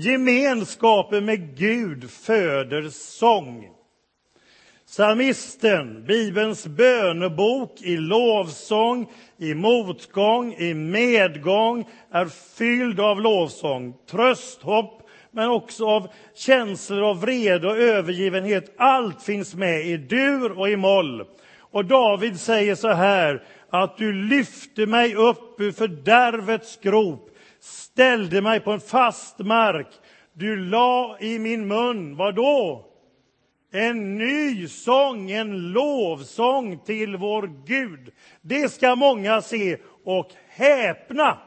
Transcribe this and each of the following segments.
Gemenskapen med Gud föder sång. Psalmisten, Bibelns bönebok i lovsång, i motgång, i medgång är fylld av lovsång, tröst, hopp, men också av känslor av vrede och övergivenhet. Allt finns med i dur och i moll. Och David säger så här, att du lyfte mig upp ur fördärvets grop, ställde mig på en fast mark. Du la i min mun, vad då? En ny sång, en lovsång till vår Gud. Det ska många se och häpna.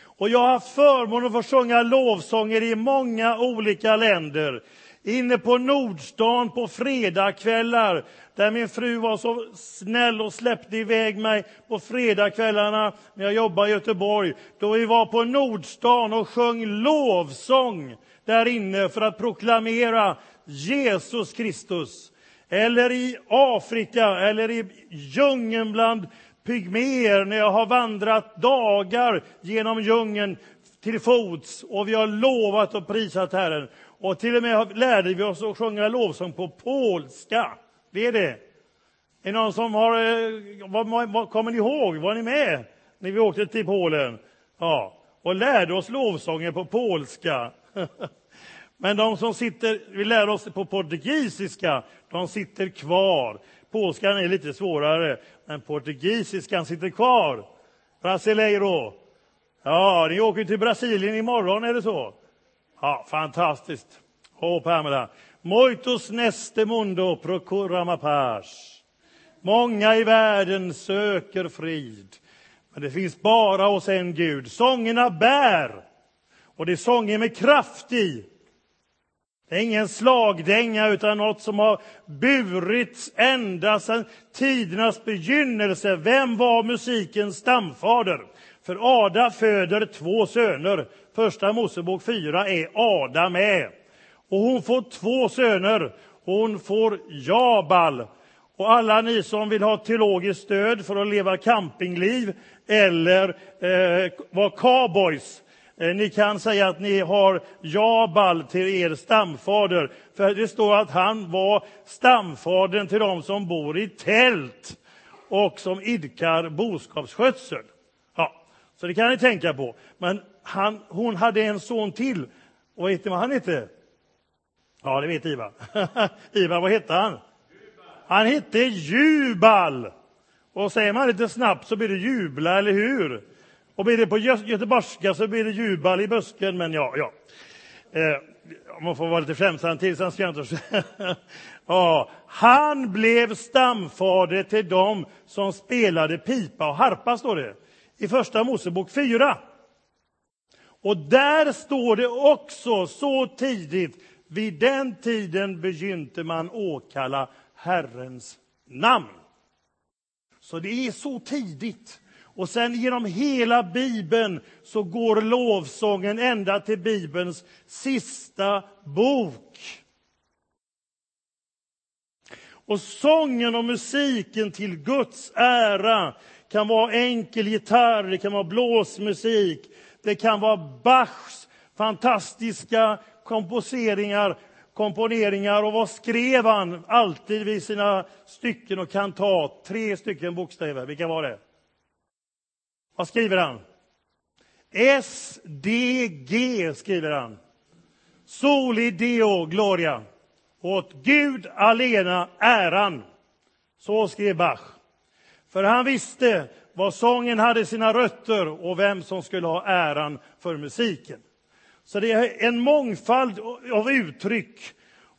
Och jag har haft förmånen att få sjunga lovsånger i många olika länder. Inne på Nordstan på fredagskvällar där min fru var så snäll och släppte iväg mig på fredagskvällarna när jag jobbade i Göteborg. Då vi var på Nordstan och sjöng lovsång där inne för att proklamera Jesus Kristus. Eller i Afrika eller i djungeln bland pygmer när jag har vandrat dagar genom djungeln till fots och vi har lovat och prisat Herren. Och till och med lärde vi oss att sjunga lovsång på polska. Det är det. Är det någon som har... Eh, vad, vad, kommer ni ihåg? Var ni med när vi åkte till Polen? Ja, och lärde oss lovsånger på polska. Men de som sitter, vi lär oss på portugisiska, de sitter kvar. Polskan är lite svårare, men portugisiskan sitter kvar. Brasileiro. Ja, ni åker till Brasilien imorgon, är det så? Ja, fantastiskt. Åh, Pamela. Moitos neste mundo procurama pars. Många i världen söker frid, men det finns bara hos en Gud. Sångerna bär, och det är sånger med kraft i. Det är ingen slagdänga, utan något som har burits ända sedan tidernas begynnelse. Vem var musikens stamfader? För Ada föder två söner. Första Mosebok 4 är Ada med. Och hon får två söner. Hon får Jabal. Och alla ni som vill ha teologiskt stöd för att leva campingliv eller eh, vara cowboys, eh, ni kan säga att ni har Jabal till er stamfader. För det står att han var stamfadern till de som bor i tält och som idkar boskapsskötsel. Så det kan ni tänka på. Men han, hon hade en son till. Och vet ni vad han hette? Ja, det vet Ivar. Ivar, vad hette han? Han hette Jubal. Och säger man lite snabbt så blir det jubla, eller hur? Och blir det på göteborgska så blir det jubal i busken, men ja, ja. Eh, man får vara lite skämtsam till, sen ska jag inte... ja, han blev stamfader till dem som spelade pipa och harpa, står det i Första Mosebok 4. Och där står det också så tidigt, vid den tiden begynte man åkalla Herrens namn. Så det är så tidigt. Och sen genom hela Bibeln så går lovsången ända till Bibelns sista bok. Och sången och musiken till Guds ära kan vara enkel gitarr, det kan vara blåsmusik, det kan vara Bachs fantastiska komposeringar, komponeringar. Och vad skrev han alltid vid sina stycken och kantat? Tre stycken bokstäver. Vilka var det? Vad skriver han? SDG skriver han. Soli Deo Gloria. Åt Gud alena äran. Så skrev Bach. För han visste var sången hade sina rötter och vem som skulle ha äran för musiken. Så det är en mångfald av uttryck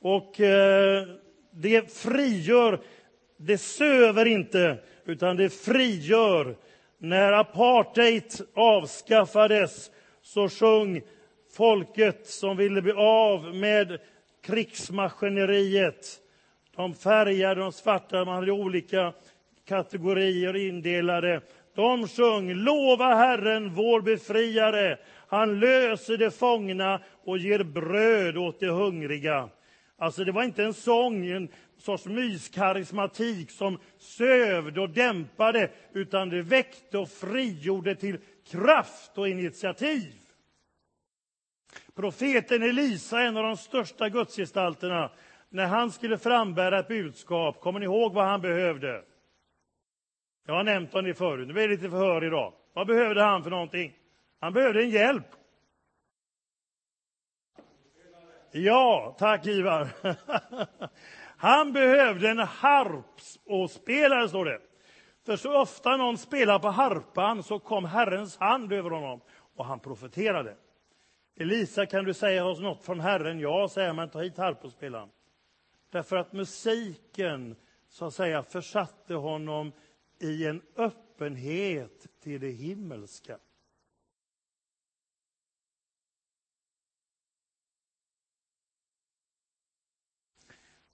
och eh, det frigör, det söver inte, utan det frigör. När apartheid avskaffades så sjöng folket som ville bli av med krigsmaskineriet. De färgade, de svarta, man hade olika kategorier indelade. De sjöng Lova Herren, vår befriare. Han löser de fångna och ger bröd åt de hungriga. Alltså, det var inte en sång, en sorts myskarismatik som sövde och dämpade, utan det väckte och frigjorde till kraft och initiativ. Profeten Elisa, en av de största gudsgestalterna, när han skulle frambära ett budskap, kommer ni ihåg vad han behövde? Jag har nämnt om det förut, nu blir det lite förhör idag. Vad behövde han för någonting? Han behövde en hjälp. Ja, tack Ivar. Han behövde en harpspelare, står det. För så ofta någon spelar på harpan så kom Herrens hand över honom och han profeterade. Elisa, kan du säga oss något från Herren? Ja, säger man, ta hit harpospelaren. Därför att musiken, så att säga, försatte honom i en öppenhet till det himmelska.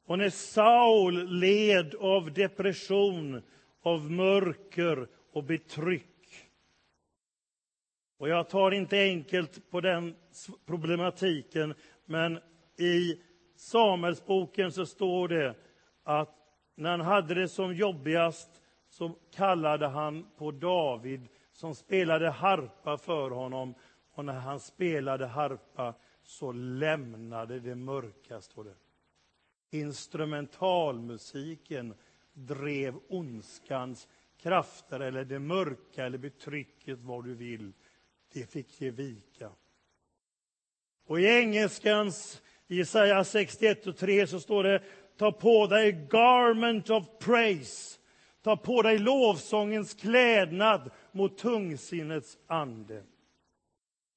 Och när Saul led av depression, av mörker och betryck. Och jag tar inte enkelt på den problematiken, men i Samuelsboken så står det att när han hade det som jobbigast så kallade han på David som spelade harpa för honom. Och när han spelade harpa så lämnade det mörka, står det. Instrumentalmusiken drev ondskans krafter, eller det mörka, eller betrycket, vad du vill. Det fick ge vika. Och i engelskans Jesaja 61 och 3 så står det Ta på dig garment of praise. Ta på dig lovsångens klädnad mot tungsinnets ande.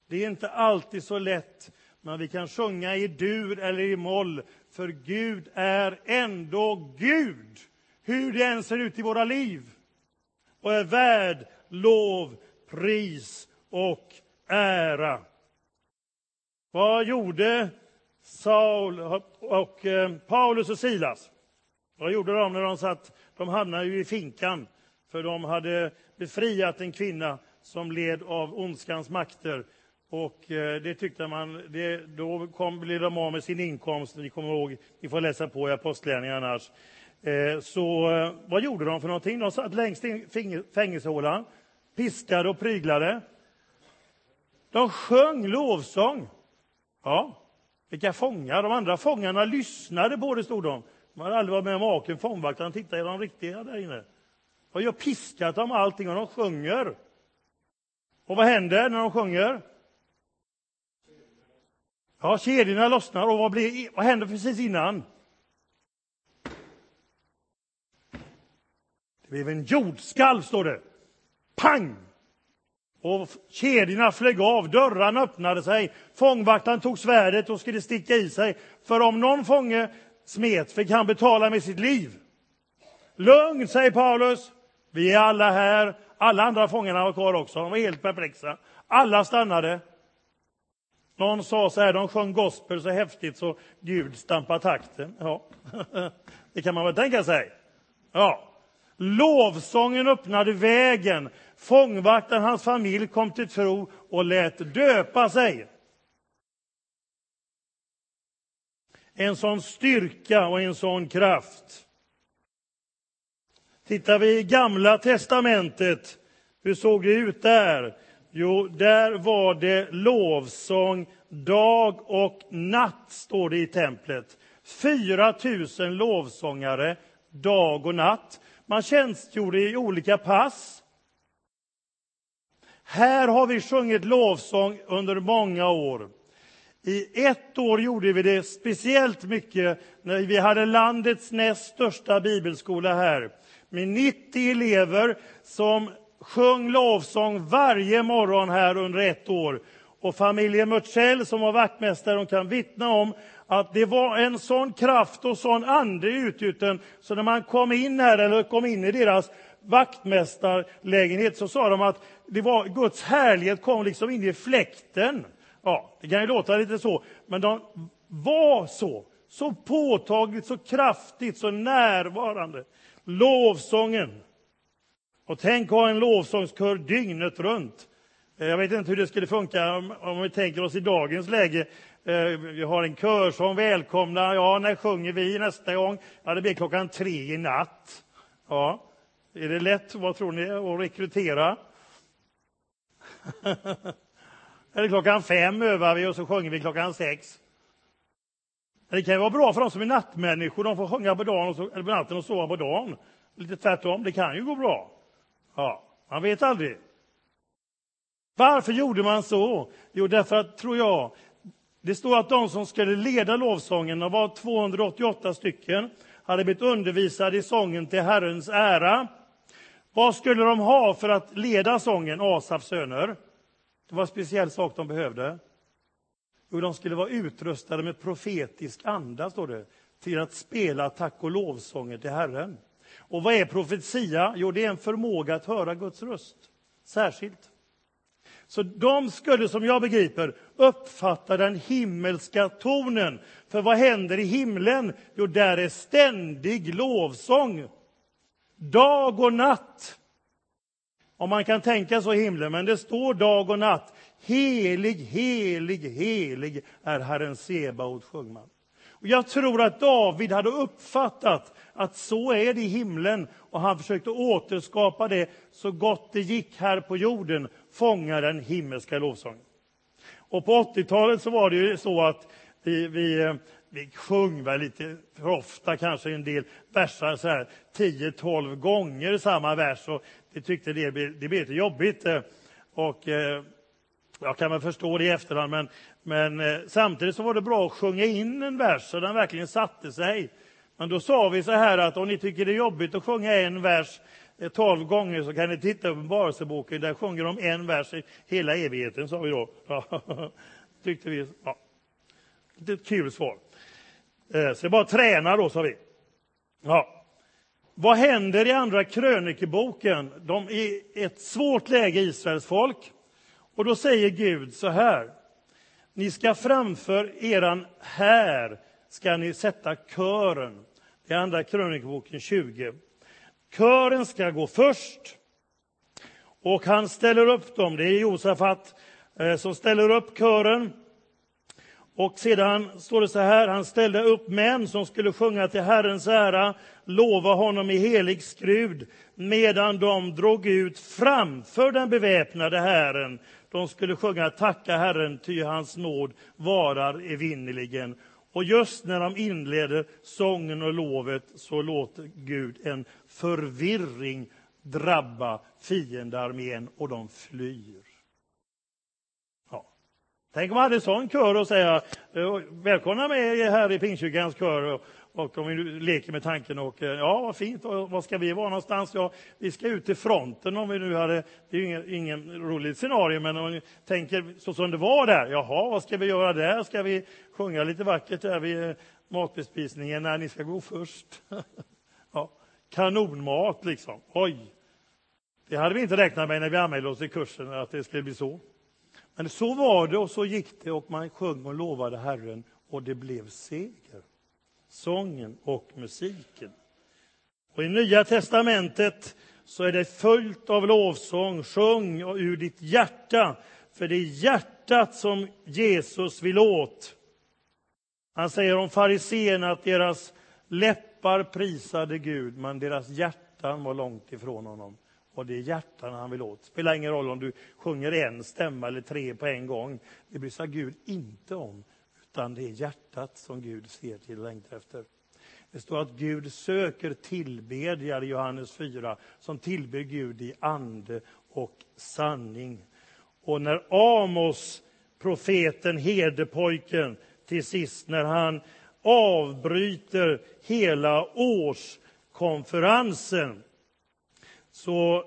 Det är inte alltid så lätt, men vi kan sjunga i dur eller i moll, för Gud är ändå Gud, hur det än ser ut i våra liv, och är värd lov, pris och ära. Vad gjorde Saul och eh, Paulus och Silas? Vad gjorde de när de satt? De hamnade ju i finkan, för de hade befriat en kvinna som led av ondskans makter. Och eh, det tyckte man, det, då kom, blev de av med sin inkomst. Ni kommer ihåg, ni får läsa på i Apostlagärningarna annars. Eh, så vad gjorde de för någonting? De satt längst in i fängelsehålan, piskade och pryglade. De sjöng lovsång. Ja, vilka fångar! De andra fångarna lyssnade på det, stod de. De hade aldrig varit med om maken. Fångvaktaren tittade, är de riktiga där inne? Och jag piskat dem allting och de sjunger. Och vad händer när de sjunger? Ja, kedjorna lossnar och vad, blir, vad händer precis innan? Det blev en jordskalv, står det. Pang! Och kedjorna flög av, dörrarna öppnade sig, fångvaktaren tog svärdet och skulle sticka i sig. För om någon fånge smet fick han betala med sitt liv. Lugn, säger Paulus. Vi är alla här. Alla andra fångarna var kvar också. De var helt perplexa. Alla stannade. Någon sa så här, de sjöng gospel så häftigt så Gud stampade takten. Ja, det kan man väl tänka sig. Ja. Lovsången öppnade vägen. Fångvaktaren hans familj kom till tro och lät döpa sig. En sån styrka och en sån kraft. Tittar vi i Gamla testamentet, hur såg det ut där? Jo, där var det lovsång dag och natt, står det i templet. 4 000 lovsångare dag och natt. Man tjänstgjorde i olika pass. Här har vi sjungit lovsång under många år. I ett år gjorde vi det speciellt mycket när vi hade landets näst största bibelskola här med 90 elever som sjöng lovsång varje morgon här under ett år. Och familjen Mörtsell som var vaktmästare de kan vittna om att det var en sån kraft och sån ande utgjuten så när man kom in här eller kom in i deras vaktmästarlägenhet så sa de att det var Guds härlighet kom liksom in i fläkten. Ja, det kan ju låta lite så, men de var så. Så påtagligt, så kraftigt, så närvarande. Lovsången. Och tänk att ha en lovsångskör dygnet runt. Eh, jag vet inte hur det skulle funka om vi tänker oss i dagens läge. Eh, vi har en körsång, välkomna. Ja, när sjunger vi nästa gång? Ja, det blir klockan tre i natt. Ja, är det lätt, vad tror ni, att rekrytera? Eller klockan fem övar vi och så sjunger vi klockan sex. Det kan vara bra för de som är nattmänniskor, de får sjunga på, dagen och so eller på natten och sova på dagen. Lite tvärtom, det kan ju gå bra. Ja, man vet aldrig. Varför gjorde man så? Jo, därför att, tror jag, det står att de som skulle leda lovsången, det var 288 stycken, hade blivit undervisade i sången till Herrens ära. Vad skulle de ha för att leda sången, Asafs söner? Det var en speciell sak de behövde. Jo, de skulle vara utrustade med profetisk anda, står det, till att spela tack och lovsånger till Herren. Och vad är profetia? Jo, det är en förmåga att höra Guds röst, särskilt. Så de skulle, som jag begriper, uppfatta den himmelska tonen. För vad händer i himlen? Jo, där är ständig lovsång. Dag och natt. Om man kan tänka så i himlen, men det står dag och natt. Helig, helig, helig är Herren Sebaot, sjöng man. Och jag tror att David hade uppfattat att så är det i himlen och han försökte återskapa det så gott det gick här på jorden, fånga den himmelska lovsången. Och på 80-talet så var det ju så att vi, vi, vi sjöng väl lite för ofta, kanske en del versar så här 10-12 gånger samma vers och det tyckte det, det blev lite jobbigt. Eh, och eh, jag kan väl förstå det i efterhand, men, men eh, samtidigt så var det bra att sjunga in en vers så den verkligen satte sig. Men då sa vi så här att om ni tycker det är jobbigt att sjunga en vers tolv gånger så kan ni titta på Uppenbarelseboken, där sjunger de en vers i hela evigheten, sa vi då. tyckte vi. Ja. Ett kul svar. Eh, så det är bara att träna då, sa vi. Ja. Vad händer i Andra krönikeboken? De är i ett svårt läge, Israels folk. Och då säger Gud så här. Ni ska framför eran här ska ni sätta kören. Det är Andra krönikeboken 20. Kören ska gå först. Och han ställer upp dem. Det är Josafat eh, som ställer upp kören. Och sedan står det så här, han ställde upp män som skulle sjunga till Herrens ära, lova honom i helig skrud, medan de drog ut framför den beväpnade hären. De skulle sjunga Tacka Herren, ty hans nåd varar evinnerligen. Och just när de inleder sången och lovet så låter Gud en förvirring drabba fiendearmén och de flyr. Ja. Tänk om man hade en sån kör och säga eh, välkomna med här i Pingstkyrkans kör och om vi nu leker med tanken och eh, ja, vad fint, och var ska vi vara någonstans? Ja, vi ska ut till fronten om vi nu hade, det är ju ingen, ingen roligt scenario, men om vi tänker så som det var där, jaha, vad ska vi göra där? Ska vi sjunga lite vackert där vid eh, matbespisningen när ni ska gå först? ja, kanonmat liksom, oj! Det hade vi inte räknat med när vi anmälde oss i kursen, att det skulle bli så. Men så var det och så gick det och man sjöng och lovade Herren och det blev seger sången och musiken. Och I Nya testamentet så är det fullt av lovsång. Sjung ur ditt hjärta, för det är hjärtat som Jesus vill åt. Han säger om fariséerna att deras läppar prisade Gud, men deras hjärtan var långt ifrån honom. Och det är hjärtan han vill åt. Det spelar ingen roll om du sjunger en stämma eller tre på en gång. Det bryr sig Gud inte om utan det är hjärtat som Gud ser till och längtar efter. Det står att Gud söker tillbedjare i Johannes 4 som tillber Gud i ande och sanning. Och när Amos, profeten, herdepojken, till sist när han avbryter hela årskonferensen så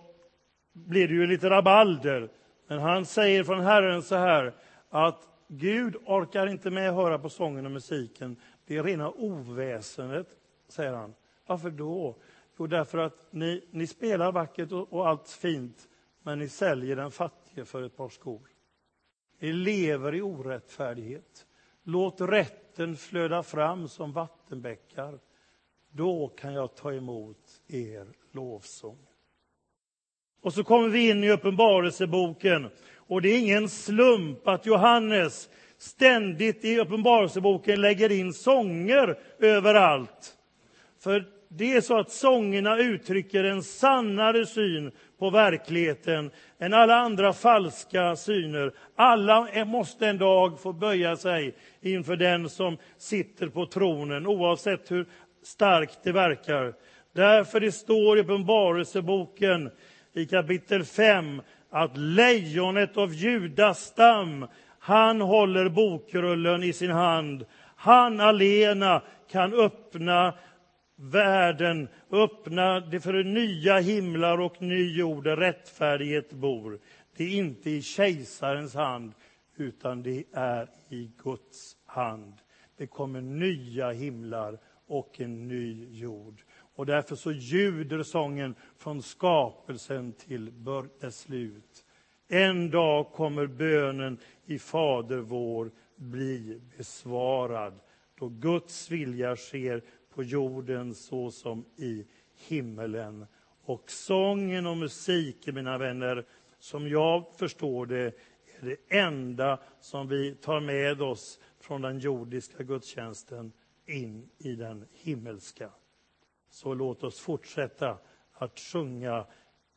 blir det ju lite rabalder. Men han säger från Herren så här att Gud orkar inte med att höra på sången och musiken. Det är rena oväsendet, säger han. Varför då? Jo, därför att ni, ni spelar vackert och, och allt fint, men ni säljer den fattige för ett par skor. Ni lever i orättfärdighet. Låt rätten flöda fram som vattenbäckar. Då kan jag ta emot er lovsång. Och så kommer vi in i Uppenbarelseboken och det är ingen slump att Johannes ständigt i Uppenbarelseboken lägger in sånger överallt. För det är så att sångerna uttrycker en sannare syn på verkligheten än alla andra falska syner. Alla måste en dag få böja sig inför den som sitter på tronen, oavsett hur starkt det verkar. Därför det står i Uppenbarelseboken i kapitel 5 att lejonet av Judas stam, han håller bokrullen i sin hand. Han alena kan öppna världen, öppna det för nya himlar och ny jord där rättfärdighet bor. Det är inte i kejsarens hand, utan det är i Guds hand. Det kommer nya himlar och en ny jord. Och därför så ljuder sången från skapelsen till dess slut. En dag kommer bönen i Fader vår bli besvarad, då Guds vilja sker på jorden så som i himmelen. Och sången och musiken, mina vänner, som jag förstår det, är det enda som vi tar med oss från den jordiska gudstjänsten in i den himmelska. Så låt oss fortsätta att sjunga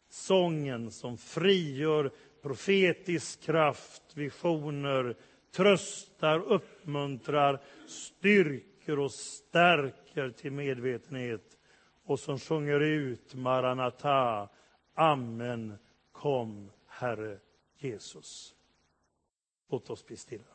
sången som frigör profetisk kraft, visioner, tröstar, uppmuntrar, styrker och stärker till medvetenhet och som sjunger ut Maranata, Amen, kom Herre Jesus. Låt oss bli stilla.